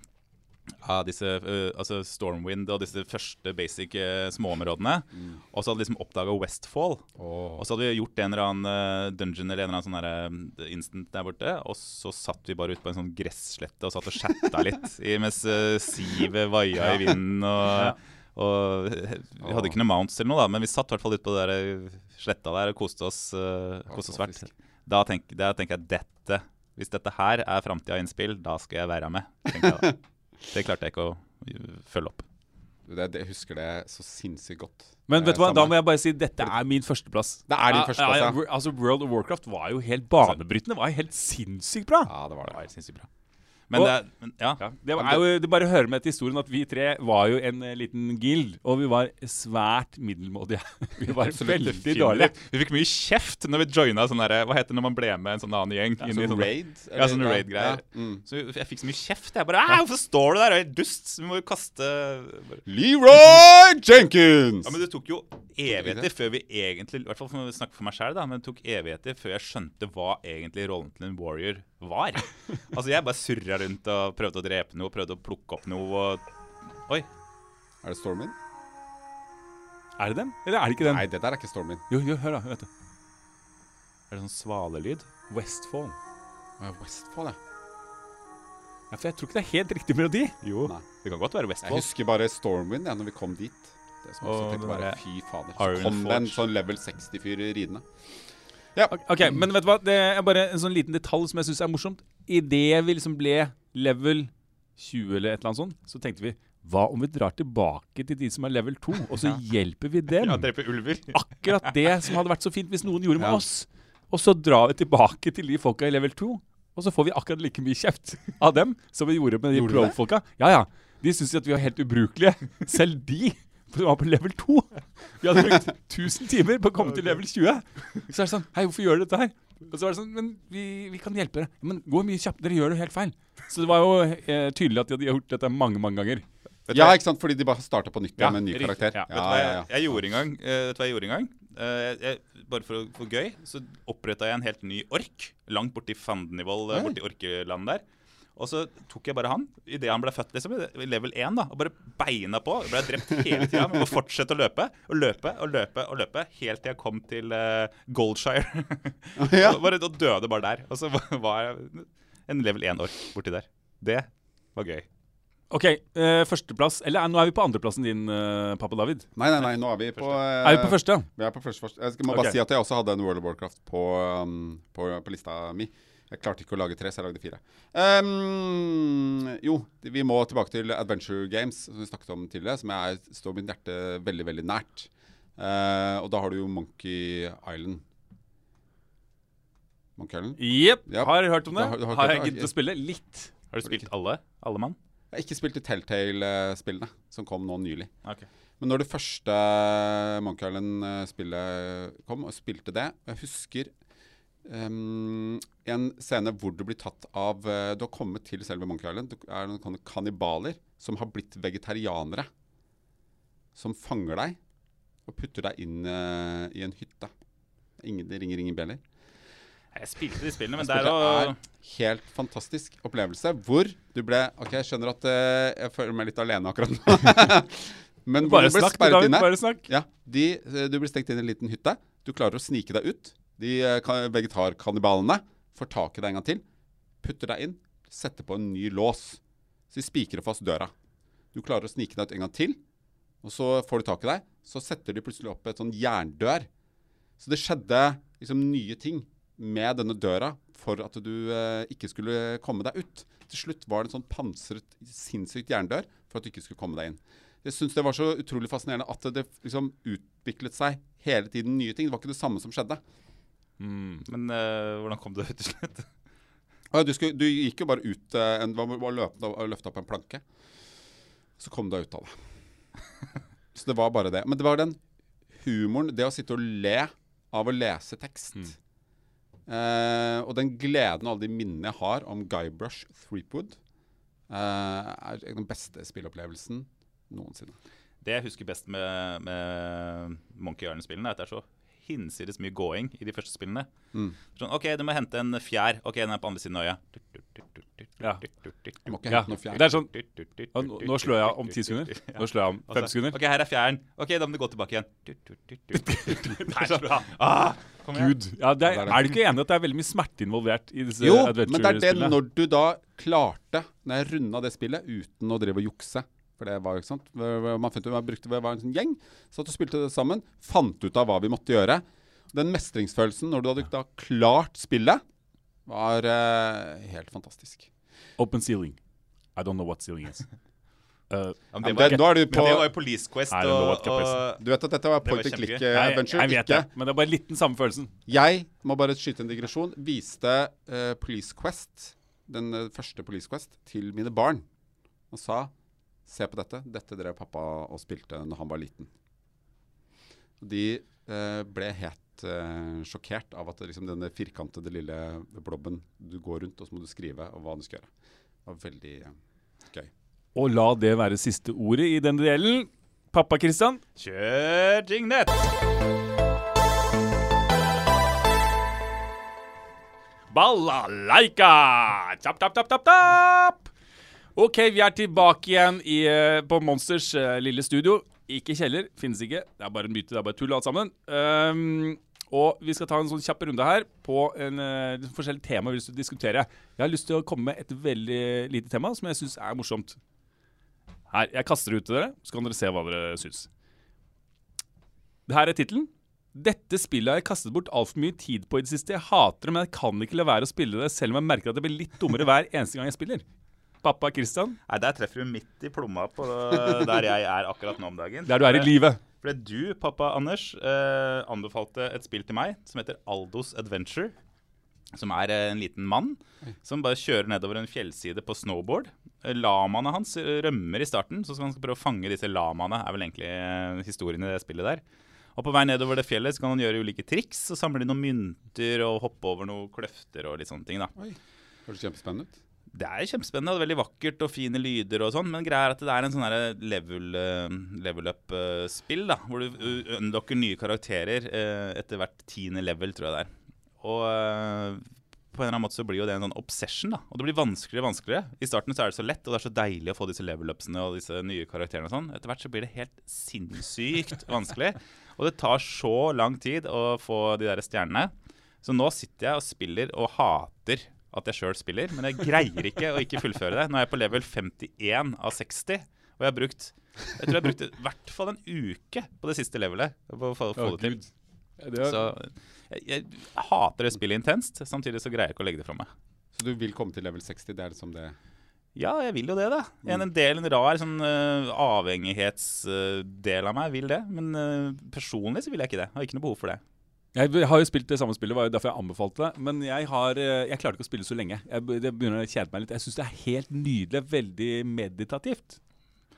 av disse, uh, altså Stormwind og disse første basic uh, småområdene. Og så hadde vi liksom oppdaga Westfall. Og så hadde vi gjort en eller annen uh, dungeon eller en eller annen sånn der, instant der borte. Og så satt vi bare ute på en sånn gresslette og satt og chatta litt [LAUGHS] i, mens sivet vaia i vinden. Og, og vi hadde ikke noe mounts eller noe, da, men vi satt i hvert fall ute på der sletta der og koste oss, uh, koste oss fælt. Da, tenk, da tenker jeg dette Hvis dette her er framtida innspill, da skal jeg være med. jeg da. [LAUGHS] Det klarte jeg ikke å uh, følge opp. Det, det, jeg husker det så sinnssykt godt. Men Eh, vet du hva, da må jeg bare si dette er min førsteplass. Det er din Ja, førsteplass, ja. ja. Altså, World of Warcraft var jo helt banebrytende. Det var jo helt sinnssykt bra. Ja, det var Det det. var helt sinnssykt bra. Men Og- det men, Ja. Ja, det er jo det bare hører med til historien at vi tre var jo en eh, liten guild, og vi var svært middelmådige. [LAUGHS] Vi var veldig dårlige. Vi fikk mye kjeft når vi joina sånn derre Hva heter det når man ble med en sånn annen gjeng? inn Sånn raid? Ja, sånn raid-greier. Ja, mm. Så jeg fikk så mye kjeft. Jeg bare Hvorfor står du der? Du er helt dust. Vi må jo kaste bare. Leroy Jenkins! Ja, Men det tok jo evigheter før vi egentlig I hvert fall for for meg sjøl, men det tok evigheter før jeg skjønte hva egentlig rollen til en warrior var. Altså, jeg bare surra rundt og prøvde å drepe noe, prøvde å plukke opp noe og Oi. Er det stormen? Er det den? Eller er det ikke den? Nei, det der er ikke stormen. Jo, jo, hør da. Vet du. Er det sånn svalelyd? Westfall. Westfall, Westfold, ja. Ja, for jeg tror ikke det er helt riktig melodi. Jo. Nei. Det kan godt være Jeg husker bare Stormwind ja, når vi kom dit. Det som også Og tenkte bare Fy fader. Så kom det en sånn level 60-fyr ridende. Ok, Men vet du hva? Det er bare en sånn liten detalj som jeg syns er morsomt. Idet vi liksom ble level 20 eller et eller annet sånt, så tenkte vi hva om vi drar tilbake til de som er level 2, og så hjelper vi dem? Ja, drepe ulver. [LAUGHS] Akkurat det som hadde vært så fint hvis noen gjorde med Ja. oss. Og så drar vi tilbake til de folka i level 2, og så får vi akkurat like mye kjeft av dem som vi gjorde med de pro-folka. Ja, ja. De syns at vi er helt ubrukelige. [LAUGHS] Selv de som var på level 2. Vi hadde brukt 1000 timer på å komme til level 20. Så er det sånn Hei, hvorfor gjør du dette her? Og så var det sånn Men vi, vi kan hjelpe dere. Men gå mye kjapt. Dere gjør det helt feil. Så det var jo eh, tydelig at de hadde gjort dette mange, mange ganger. Vet Ja, ikke sant? Fordi de bare starta på nytt Ja, med en ny riktig. karakter. Ja. Ja, Vet du hva ja, jeg, jeg gjorde en gang? uh, vet du hva jeg gjorde en gang? Uh, jeg, bare for, å- for gøy så oppretta jeg en helt ny ork langt borti Fandenivold, Oi. eh, borti orkelandet der. Og så tok jeg bare han idet han ble født, liksom, i level 1, da, og bare beina på. Ble drept hele tida. Må fortsette å løpe og løpe og løpe og løpe helt til jeg kom til uh, Goldshire. [LAUGHS] Ja. Og bare, og døde bare der. Og så var jeg en level 1-ork borti der. Det var gøy. OK, uh, førsteplass Eller uh, nå er vi på andreplassen din, uh, pappa David. Nei, nei, nei, nå er vi på Er vi på første? Vi er på første, første. Jeg skal, må bare Ok. si at jeg også hadde en World of Warcraft på, um, på, på lista mi. Jeg klarte ikke å lage tre, så jeg lagde fire. Um, jo, vi må tilbake til Adventure Games, som vi snakket om tidligere, som jeg, står mitt hjerte veldig, veldig nært. Uh, og da har du jo Monkey Island. Monkey Island? Jepp. Yep. Har hørt om det? Da har- jeg det? giddet å spille? Litt. Har du spilt alle? Alle mann? Jeg har ikke spilt de Telltale-spillene, som kom nå nylig. Okay. Men når det første Monkey Island-spillet kom, og spilte det Jeg husker ehm, en scene hvor du blir tatt av eh, Du har kommet til selve Monkey Island. Du er noen kannibaler som har blitt vegetarianere. Som fanger deg og putter deg inn uh, i en hytte. Ingen, det ringer ingen bjeller. Jeg spilte de spillene, men Spillet det er å er helt fantastisk opplevelse hvor du ble Ok, jeg skjønner at uh, jeg føler meg litt alene akkurat nå. [LAUGHS] Men hvor Bare du ble snakk, sperret inne. Bare snakk. Ja, de, Du blir stekt inn i en liten hytte. Du klarer å snike deg ut. De eh, vegetarkannibalene får tak i deg en gang til. Putter deg inn. Setter på en ny lås. Så de spikrer fast døra. Du klarer å snike deg ut en gang til. Og så får de tak i deg. Så setter de plutselig opp et sånn jerndør. Så det skjedde liksom nye ting med denne døra for at du eh, ikke skulle komme deg ut. Til slutt var det en sånn pansret, sinnssykt jerndør for at du ikke skulle komme deg inn. Jeg syns det var så utrolig fascinerende at det liksom utviklet seg hele tiden nye ting. Det var ikke det samme som skjedde. Mm. Men uh, hvordan kom du ut til slutt? [LAUGHS] Ah, Du, skulle, du gikk jo bare ut eh, en, var løpende og løfta opp en planke. Så kom du deg ut av det. [LAUGHS] Så det var bare det. Men det var den humoren, det å sitte og le av å lese tekst. Eh, og den gleden og alle de minnene jeg har om Guybrush Threepwood, uh, er den beste spilleopplevelsen noensinne. Det jeg husker best med, med Monkey Island-spillene, er at det er så hinsides mye gåing i de første spillene. Mm. Sånn, OK, du må hente en fjær. OK, den er på andre siden av øya. Ja. Ja. hente noe fjær. Det er sånn nå, nå slår jeg om ti sekunder. Nå slår jeg om fem Altså, sekunder. OK, her er fjæren. OK, da må du gå tilbake igjen. Der slår så bra. Ah, kom igjen. Gud. Ja, det er, er er du ikke enig at det er veldig mye smerte involvert i disse Jo, men det er det når du da klarte, når jeg runda det spillet uten å drive og jukse For det var jo ikke sant Man ut, man brukte, det var en sånn gjeng, satt og spilte det sammen, fant ut av hva vi måtte gjøre. Den mestringsfølelsen når du hadde da klart spillet, var uh, helt fantastisk. Open ceiling. I don't know what ceiling is. Uh, [LAUGHS] Ja, det, var, det, nå er du på det var jo Police Quest og, og Du vet at dette var Det var point and click kjempegøy. eh, jeg, vet ikke det, men det er bare litt den samme følelsen. Jeg må bare skyte en digresjon. Viste uh, Police Quest, den første Police Quest, til mine barn. Og sa Se på dette. Dette drev pappa og spilte når han var liten. De eh, ble helt eh, sjokkert av at liksom, denne firkantede lille blobben du går rundt, og så må du skrive og hva du skal gjøre. Det var veldig eh, gøy. Og la det være siste ordet i denne delen. Pappa Kristian, Kjør jingnett! Balalaika! Tapp, tapp, tap, tapp, tap! OK, vi er tilbake igjen i, eh, på Monsters eh, lille studio. Ikke kjeller, finnes ikke. Det er bare en myte, det er bare tull alt sammen. Um, og vi skal ta en sånn kjapp runde her på en uh, forskjellig tema vi vil diskutere. Jeg har lyst til å komme med et veldig lite tema som jeg syns er morsomt. Her, Jeg kaster det ut til dere, så kan dere se hva dere syns. Her er tittelen. Dette spillet har jeg kastet bort altfor mye tid på i det siste. Jeg hater det, men jeg kan ikke la være å spille det, selv om jeg merker at det blir litt dummere hver eneste gang jeg spiller. Pappa Christian, Nei, Der treffer du midt i plomma på der jeg er akkurat nå om dagen. der du er i livet. Fordi du, pappa Anders, eh, anbefalte et spill til meg som heter Aldos Adventure. Som er eh, en liten mann som bare kjører nedover en fjellside på snowboard. Eh, Lamaene hans eh, rømmer i starten, så skal han prøve å fange disse lamaene. er vel egentlig eh, historien i det spillet der. Og på vei nedover det fjellet så kan han gjøre ulike triks og samle inn noen mynter og hoppe over noen kløfter og litt sånne ting. da. Oi, Høres kjempespennende ut. Det er kjempespennende og veldig vakkert og fine lyder og sånn, men greia er at det er en sånn level, eh, level up-spill, da, hvor du unlocker nye karakterer eh, etter hvert tiende level, tror jeg det er. Og eh, på en eller annen måte så blir jo det en sånn obsession, da. Og det blir vanskeligere og vanskeligere. I starten så er det så lett, og det er så deilig å få disse level upsene og disse nye karakterene og sånn. Etter hvert så blir det helt sinnssykt vanskelig. Og det tar så lang tid å få de der stjernene. Så nå sitter jeg og spiller og hater at jeg sjøl spiller, men jeg greier ikke å ikke fullføre det. Nå er jeg på level 51 av 60, og jeg har brukt jeg tror jeg brukte i hvert fall en uke på det siste levelet. På å få, det til. Så jeg, jeg hater det spillet intenst, samtidig så greier jeg ikke å legge det fra meg. Så du vil komme til level 60? Det er liksom det Ja, jeg vil jo det, da. En, en del, en rar sånn uh, avhengighetsdel av meg vil det. Men uh, personlig så vil jeg ikke det. Jeg har ikke noe behov for det. Jeg har jo spilt det samme spillet, var jo derfor jeg anbefalte det. Men jeg, har, eh, jeg klarte ikke å spille så lenge. Jeg, det begynner å kjede meg litt. Jeg syns det er helt nydelig. Veldig meditativt.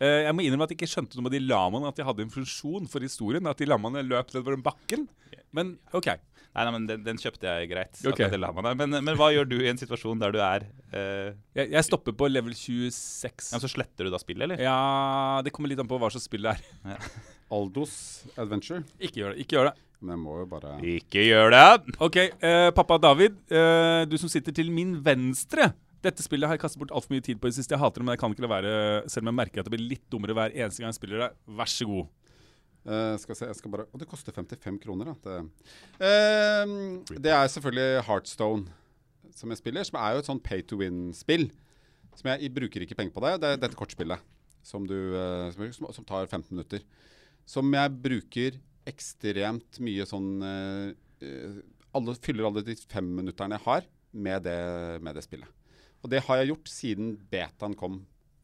Eh, Jeg må innrømme at jeg ikke skjønte noe med de lamaene, at de hadde en funksjon for historien. At de lamaene løp nedover den bakken. Men OK. Nei, nei, men den, den kjøpte jeg greit. Okay. Men, men hva gjør du i en situasjon der du er uh, Jeg, jeg stopper på level 26. ja, Så sletter du da spillet, eller? Ja, det kommer litt an på hva slags spill det er. Aldos Adventure. Ikke gjør det. ikke gjør det. Men jeg må jo bare Ikke gjør det! Ok, eh, pappa David, eh, du som sitter til min venstre. Dette spillet har jeg kastet bort altfor mye tid på i det siste. Jeg hater det, men jeg kan ikke la være, selv om jeg merker at det blir litt dummere hver eneste gang jeg spiller det. Vær så god. Uh, skal se, jeg skal bare Og det koster 55 kroner, da. Det, uh, det er selvfølgelig Heartstone som jeg spiller, som er jo et sånn pay to win-spill. Som jeg, jeg bruker ikke penger på det. Det er dette kortspillet som, du, som, som, som tar 15 minutter. Som jeg bruker ekstremt mye sånn eh, alle, Fyller alle de femminutterne jeg har, med det, med det spillet. Og det har jeg gjort siden betaen kom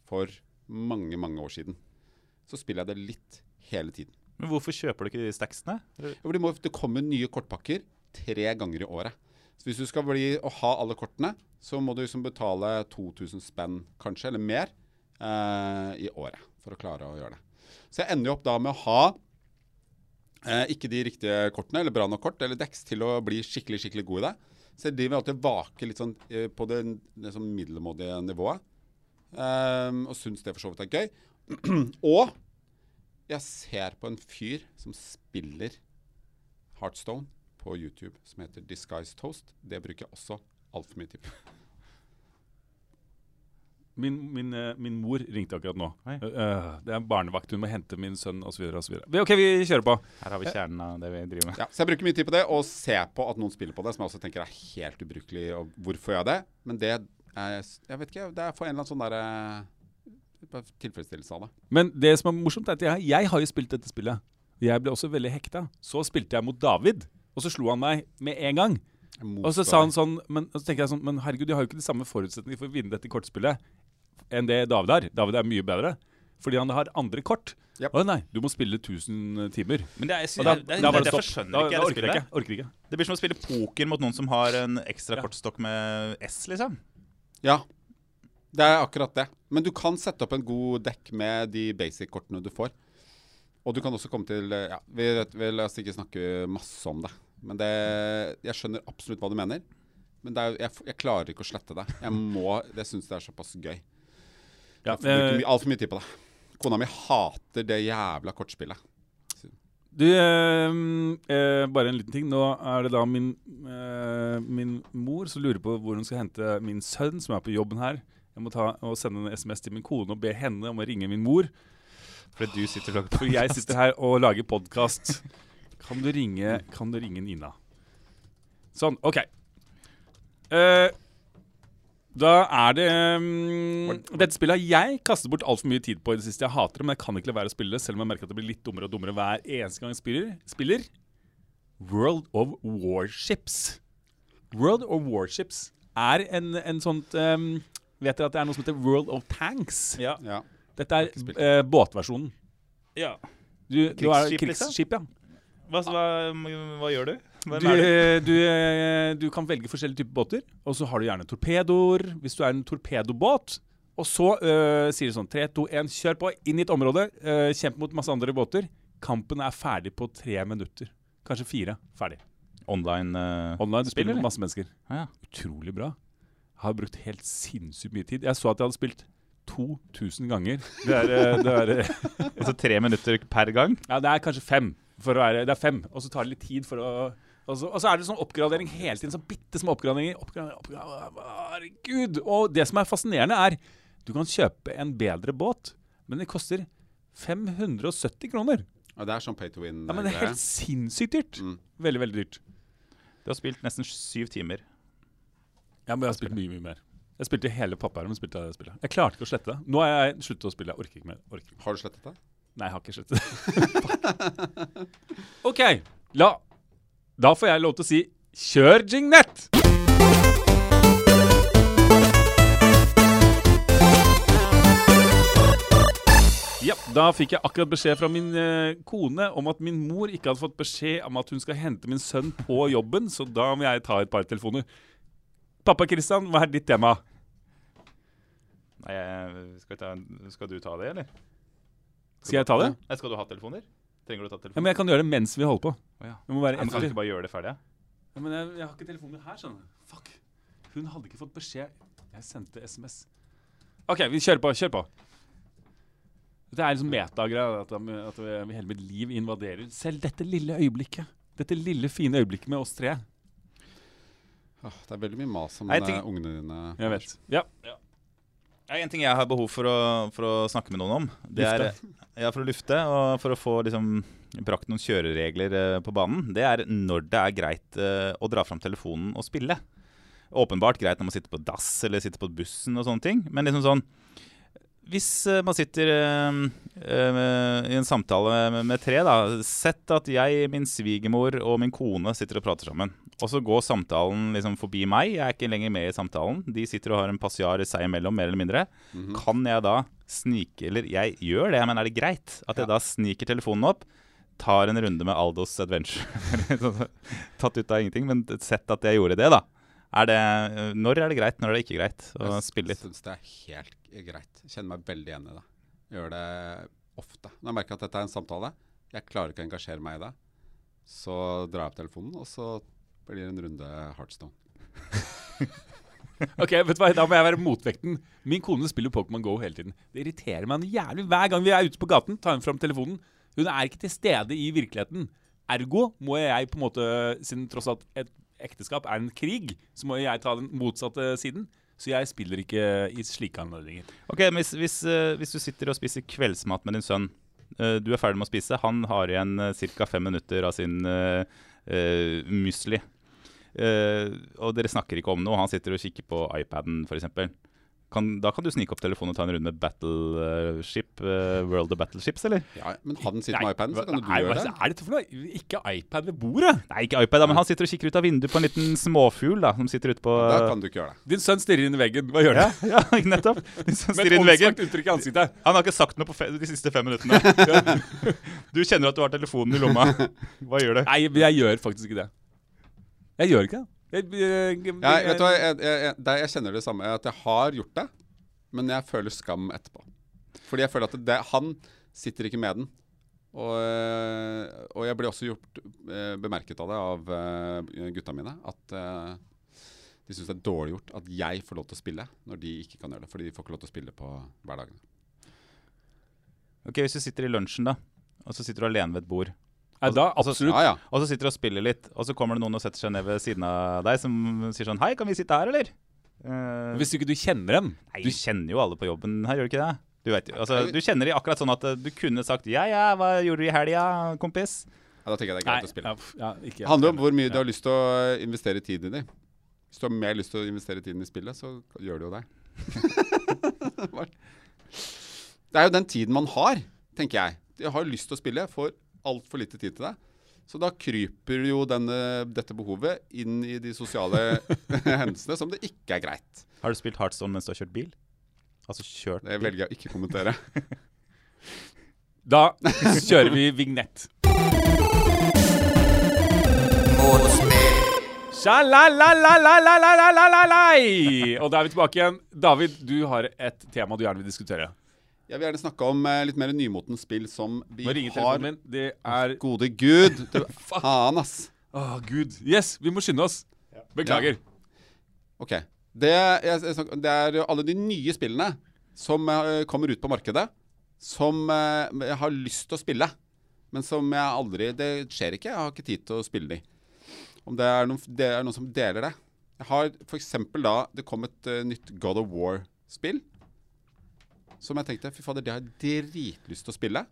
for mange, mange år siden. Så spiller jeg det litt hele tiden. Men hvorfor kjøper du ikke de stacksene? Det, må, det kommer nye kortpakker tre ganger i året. Så hvis du skal bli å ha alle kortene, så må du liksom betale 2000 spenn kanskje, eller mer, eh, i året for å klare å gjøre det. Så jeg ender jo opp da med å ha eh, ikke de riktige kortene, eller bra nok kort, eller dekks til å bli skikkelig skikkelig god i det. Så jeg driver alltid og vaker litt sånn eh, på det, det sånn middelmådige nivået. eh, og syns det for så vidt er gøy. [CLEARS THROAT] og jeg ser på en fyr som spiller Heartstone på YouTube som heter Disguise Toast. Det bruker jeg også altfor mye tid på. [LAUGHS] Min, min, eh, min mor ringte akkurat nå. Eh, det er barnevakt, hun må hente min sønn osv. OK, vi kjører på. Her har vi kjernen av det vi driver med. Ja, så jeg bruker mye tid på det, og ser på at noen spiller på det, som jeg også tenker er helt ubrukelig. Og hvorfor gjør jeg det? Men det er Jeg vet ikke, det er for en eller annen sånn derre Tilfredsstillelse av det. Men det som er morsomt, er at jeg, jeg har jo spilt dette spillet. Jeg ble også veldig hekta. Så spilte jeg mot David, og så slo han meg med en gang. Og så sa han sånn Men, så tenker jeg sånn, men herregud, jeg har jo ikke de samme forutsetningene for å vinne dette kortspillet enn det David er. David er mye bedre. Fordi han har andre kort. Yep. Å nei, du må spille 1000 timer. Men det er, jeg, da, det, er- var det derfor skjønner Da, ikke da jeg det orker jeg spillet. Orker ikke. Det blir som å spille poker mot noen som har en ekstra Ja. kortstokk med S, liksom. Ja, det er akkurat det. Men du kan sette opp en god dekk med de basic-kortene du får. Og du kan også komme til Ja, vi vi, vil oss ikke snakke masse om det. Men det, jeg skjønner absolutt hva du mener. Men det er, jeg, jeg klarer ikke å slette det. Jeg må, Jeg syns det er såpass gøy. Ja, bruker eh, my, altfor mye tid på det. Kona mi hater det jævla kortspillet. Du, eh, eh, bare en liten ting. Nå er det da min, eh, min mor som lurer på hvor hun skal hente min sønn, som er på jobben her. Jeg må ta og sende en SMS til min kone og be henne om å ringe min mor. Fordi du sitter og For jeg sitter her og lager podkast. Kan Kan du ringe Nina? Sånn. OK. Eh, da er det um, Dette spillet har jeg kastet bort altfor mye tid på i det siste. Jeg hater det, men jeg kan ikke la være å spille det, selv om jeg merker at det blir litt dummere og dummere hver eneste gang jeg spiller. spiller. World of Warships. World of Warships er en, en sånt um, Vet dere at det er noe som heter World of Tanks? Ja. Ja. Dette er uh, båtversjonen. ja. Du, du er Krigsskip, liksom? krigsskip, ja. Hva, hva, hva gjør du? Du, er du? du, eh, kan velge forskjellige typer båter, og så har du gjerne torpedoer. Hvis du er en torpedobåt. Og så øh, sier du sånn 3, 2, 1, kjør på, inn i et område. øh, kjemp mot masse andre båter. Kampen er ferdig på tre minutter. Kanskje fire. Ferdig. Online uh, Online. Du spiller eller? med masse mennesker. ja. Utrolig bra. Jeg har brukt helt sinnssykt mye tid. Jeg så at jeg hadde spilt 2000 ganger. Det er, det er [LAUGHS] Altså tre minutter per gang? Ja, det er kanskje fem. Være, det er fem, og så tar det litt tid for å og så, og så er det sånn oppgradering hele tiden. Sånn bitte små oppgraderinger. oppgradering, oppgradering, Herregud! Og det som er fascinerende, er du kan kjøpe en bedre båt, men det koster 570 kroner. Ja, det er sånn pay to win. Ja, men Det er helt sinnssykt dyrt. Mm. Veldig, veldig dyrt. Du har spilt nesten syv timer. Ja, men jeg har spilt mye, mye mer. Jeg spilte hele pappahermen. spilte jeg spillet. Jeg klarte ikke å slette det. Nå har jeg sluttet å spille. Jeg orker ikke mer. Orker. Har du slettet det? Nei, jeg har ikke sluttet [LAUGHS] det. OK. La, da får jeg lov til å si kjør Jignett! Ja, da fikk jeg akkurat beskjed fra min eh, kone om at min mor ikke hadde fått beskjed om at hun skal hente min sønn på jobben, så da må jeg ta et par telefoner. Pappa Kristian, hva er ditt tema? Nei, jeg- skal, vi ta, skal du ta det, eller? Skal jeg ta det? Nei, skal du ha telefoner? Trenger du å ta Ja, men jeg kan gjøre det mens vi holder på. Oh, ja. Må være ja, men kan du ikke bare gjøre det ferdig? Ja? Men jeg, jeg har ikke telefonen her, skjønner du. Fuck. Hun hadde ikke fått beskjed. Jeg sendte SMS. OK, vi kjører på. Kjør på. Det er liksom metagreie. At, at vi- hele mitt liv invaderer selv dette lille øyeblikket. Dette lille, fine øyeblikket med oss tre. Det er veldig mye mas om eh, ungene dine. Jeg vet. Ja. Ja, En ting jeg har behov for å, for å snakke med noen om, det er ja, for å lufte og for å få liksom, brakt noen kjøreregler eh, på banen, det er når det er greit eh, å dra fram telefonen og spille. Åpenbart greit når man sitter på dass eller sitter på bussen og sånne ting, men liksom sånn hvis eh, man sitter eh, eh, i en samtale med, med tre, da Sett at jeg, min svigermor og min kone sitter og prater sammen. Og så går samtalen liksom forbi meg. Jeg er ikke lenger med i samtalen. De sitter og har en passiar seg imellom, mer eller mindre. Kan jeg da snike Eller jeg gjør det, men er det greit at jeg Ja. da sniker telefonen opp? Tar en runde med Aldos Adventure. [LAUGHS] Tatt ut av ingenting, men sett at jeg gjorde det, da. Er det, når er det greit, når er det ikke greit å spille litt? Jeg syns det er helt greit. Kjenner meg veldig igjen i det. Gjør det ofte. Når jeg merker at dette er en samtale, jeg klarer ikke å engasjere meg i det, så drar jeg opp telefonen, og så blir det en runde Heartstone. [LAUGHS] Ok, vet du hva, Da må jeg være motvekten. Min kone spiller Pokémon Go hele tiden. Det irriterer meg jævlig hver gang vi er ute på gaten. tar hun fram telefonen. Hun er ikke til stede i virkeligheten. Ergo må jeg på en måte, siden tross alt et ekteskap er en krig, så må jeg ta den motsatte siden. Så jeg spiller ikke i slike anledninger. Ok, men hvis, hvis, eh, hvis du sitter og spiser kveldsmat med din sønn, eh, du er ferdig med å spise, han har igjen ca. fem minutter av sin uh, musli. Uh, og dere snakker ikke om noe, han sitter og kikker på iPaden f.eks. Kan, da kan du snike opp telefonen og ta en runde med Battleship, uh, World of Battleships, eller? Ja, men han sitter med iPaden, så kan du Nei, gjøre det. er dette for noe? Ikke iPad ved bordet! Nei, ikke iPad, da, men han sitter og kikker ut av vinduet på en liten småfugl da, som sitter ute på Da kan du ikke gjøre det. Din sønn stirrer inn i veggen. Hva gjør du? ja, [LAUGHS] nettopp. Din Med stirrer inn i veggen. uttrykk i ansiktet. Han har ikke sagt noe på fe de siste fem minuttene. [LAUGHS] Du kjenner at du har telefonen i lomma. [LAUGHS] Hva gjør du? Nei, jeg gjør faktisk ikke det. Jeg gjør ikke det. Jeg, jeg, jeg, vet du hva, jeg, jeg, jeg, jeg kjenner det samme, at jeg har gjort det, men jeg føler skam etterpå. Fordi jeg føler at det, han sitter ikke med den. Og, øh, og jeg ble også gjort øh, bemerket av det av gutta mine, at de syns det er dårlig gjort at jeg får lov til å spille når de ikke kan gjøre det. Fordi de får ikke lov til å spille på hverdagene. Ok, Hvis du sitter i lunsjen, da, og så sitter du alene ved et bord, Nei, da absolutt. Ja, ja. og så sitter du og spiller litt, og så kommer det noen og setter seg ned ved siden av deg som sier sånn Hei, kan vi sitte her, eller? Uh, Hvis ikke du kjenner dem. nei, Du, kjenner jo alle på jobben her, gjør du ikke det? Du, vet, altså, du kjenner de akkurat sånn at eh, du kunne sagt Ja, ja, hva gjorde du i helga, kompis? ja, Da tenker jeg det er nei, greit å spille. ja, ja, ikke, Det handler om hvor mye du har lyst til å investere tiden i. Hvis du har mer lyst til å investere tiden i spillet, så gjør du jo det. [LAUGHS] [LAUGHS] det er jo den tiden man har, tenker jeg. Jeg har lyst til å spille, får altfor lite tid til deg. Så da kryper jo denne, dette behovet inn i de sosiale [LAUGHS] hendelsene som det ikke er greit. Har du spilt Heartstone mens du har kjørt bil? Altså kjørt Det velger jeg å ikke kommentere. [LAUGHS] Da kjører vi vignett. Og da er vi tilbake igjen. David, du har et tema du gjerne vil diskutere. Jeg vil gjerne snakke om eh, litt mer nymotens spill som vi Nå ringer har telefonen min. Det er Gode gud! [LAUGHS] Du, faen, ass. Å, gud. Yes, vi må skynde oss. Beklager. Ok. Det, jeg, jeg, snakker- det er alle de nye spillene som eh, kommer ut på markedet, som eh, jeg har lyst til å spille, men som jeg aldri Det skjer ikke. Jeg har ikke tid til å spille de. Om det er noen, det er noen som deler det. Jeg har f.eks. da Det kom et nytt God of War-spill. Som jeg tenkte Fy fader, det har jeg dritlyst til å spille.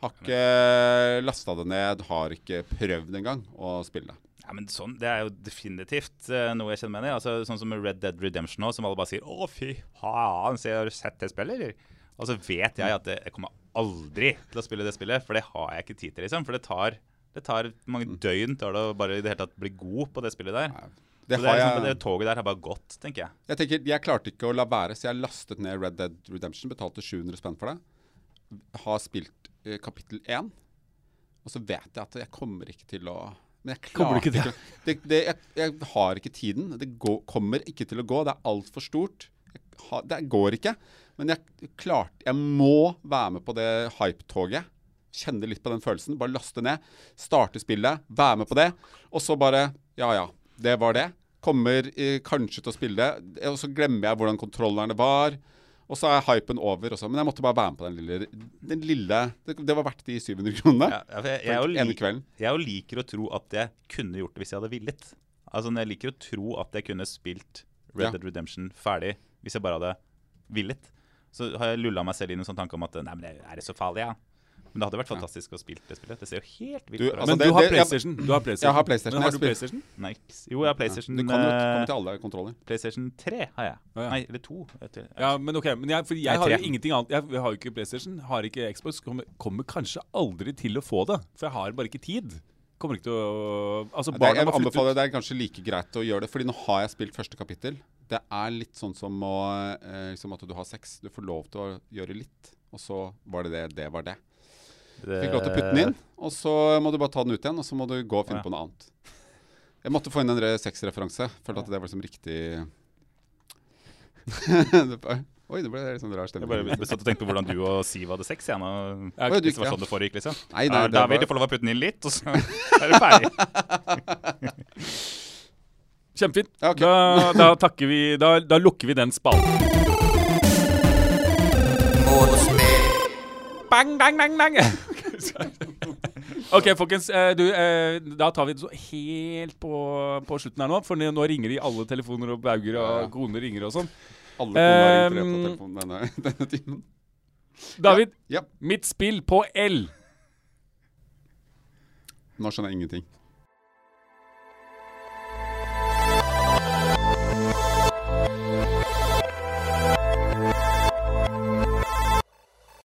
Har ikke lasta det ned, har ikke prøvd engang å spille det. Ja, men sånn, Det er jo definitivt uh, noe jeg kjenner meg igjen i. Altså, sånn som Red Dead Redemption nå, som alle bare sier 'Å, fy faen, har du sett det spillet', eller? Og så vet jeg at det, jeg kommer aldri til å spille det spillet, for det har jeg ikke tid til, liksom. For det tar, det tar mange døgn tar det å bare i det hele tatt bli god på det spillet der. Det det, har er liksom, det toget der har bare gått, tenker jeg. jeg tenker, jeg klarte ikke å la være, så jeg lastet ned Red Dead Redemption. Betalte 700 spenn for det. Har spilt uh, kapittel 1. Og så vet jeg at jeg kommer ikke til å Men jeg klarer ikke ikke, det, det, jeg, jeg har ikke tiden. Det går, kommer ikke til å gå. Det er altfor stort. Jeg har, det går ikke. Men jeg klarte Jeg må være med på det hype-toget. Kjenne litt på den følelsen. Bare laste ned. Starte spillet. Være med på det. Og så bare Ja ja, det var det. Kommer eh, kanskje til å spille. Og så glemmer jeg hvordan kontrollerne var. Og så er hypen over. Også. Men jeg måtte bare være med på den lille, den lille det, det var verdt de 700 kronene. Ja, jeg, jeg, jeg, ene kvelden. jeg er liker å tro at jeg kunne gjort det hvis jeg hadde villet. Altså, Jeg liker å tro at jeg kunne spilt Red Ja. Dead Redemption ferdig hvis jeg bare hadde villet. Så har jeg lulla meg selv inn i en sånn tanke om at nei, men det- er det så farlig, ja? Men det hadde vært fantastisk å spille det spillet. Det ser jo helt vilt ut. altså, Men det- du har det- jeg- PlayStation. Du har PlayStation. Jeg har PlayStation. Men har du PlayStation? Nei, jo, jeg har PlayStation, Ja. Du kan jo komme til alle kontroller. PlayStation 3 har jeg. Å, ja. Nei, eller 2. Etter, Ja, men ok, men jeg, for Nei, har jo ingenting annet Jeg, jeg har jo ikke PlayStation, har ikke Xbox. Kommer, kommer kanskje aldri til å få det. For jeg har bare ikke tid. Kommer ikke til å Altså, Det, barna jeg må flytte anbefaler det er kanskje like greit å gjøre det, Fordi nå har jeg spilt første kapittel. Det er litt sånn som å, eh, liksom at du har sex. Du får lov til å gjøre litt, og så var det det. Det var det. Fikk lov til å putte den inn, og så må du bare ta den ut igjen, og så må du gå og finne ja. på noe annet. Jeg måtte få inn en sexreferanse. Følte at det var liksom riktig [LAUGHS] Oi, det ble liksom rar Jeg stemning. bare satt og tenkte på hvordan du og Siv hadde sex. igjen nå. Ja, Hvis det var sånn det foregikk, liksom. Nei, nei, det da vil du få lov å putte den inn litt, og så er du ferdig. [LAUGHS] Kjempefint. Ja, okay. da, da takker vi da, da lukker vi den spalten. Bang, bang, bang, bang! [LAUGHS] OK, folkens. eh, Du, eh, da tar vi det så helt på, på slutten her nå. For nå ringer de alle telefoner, og bauger og kone koner ringer og sånn. Alle koner har ringt på Um, telefonen denne, [LAUGHS] denne timen. David, Ja. mitt spill på L. Nå skjønner jeg ingenting.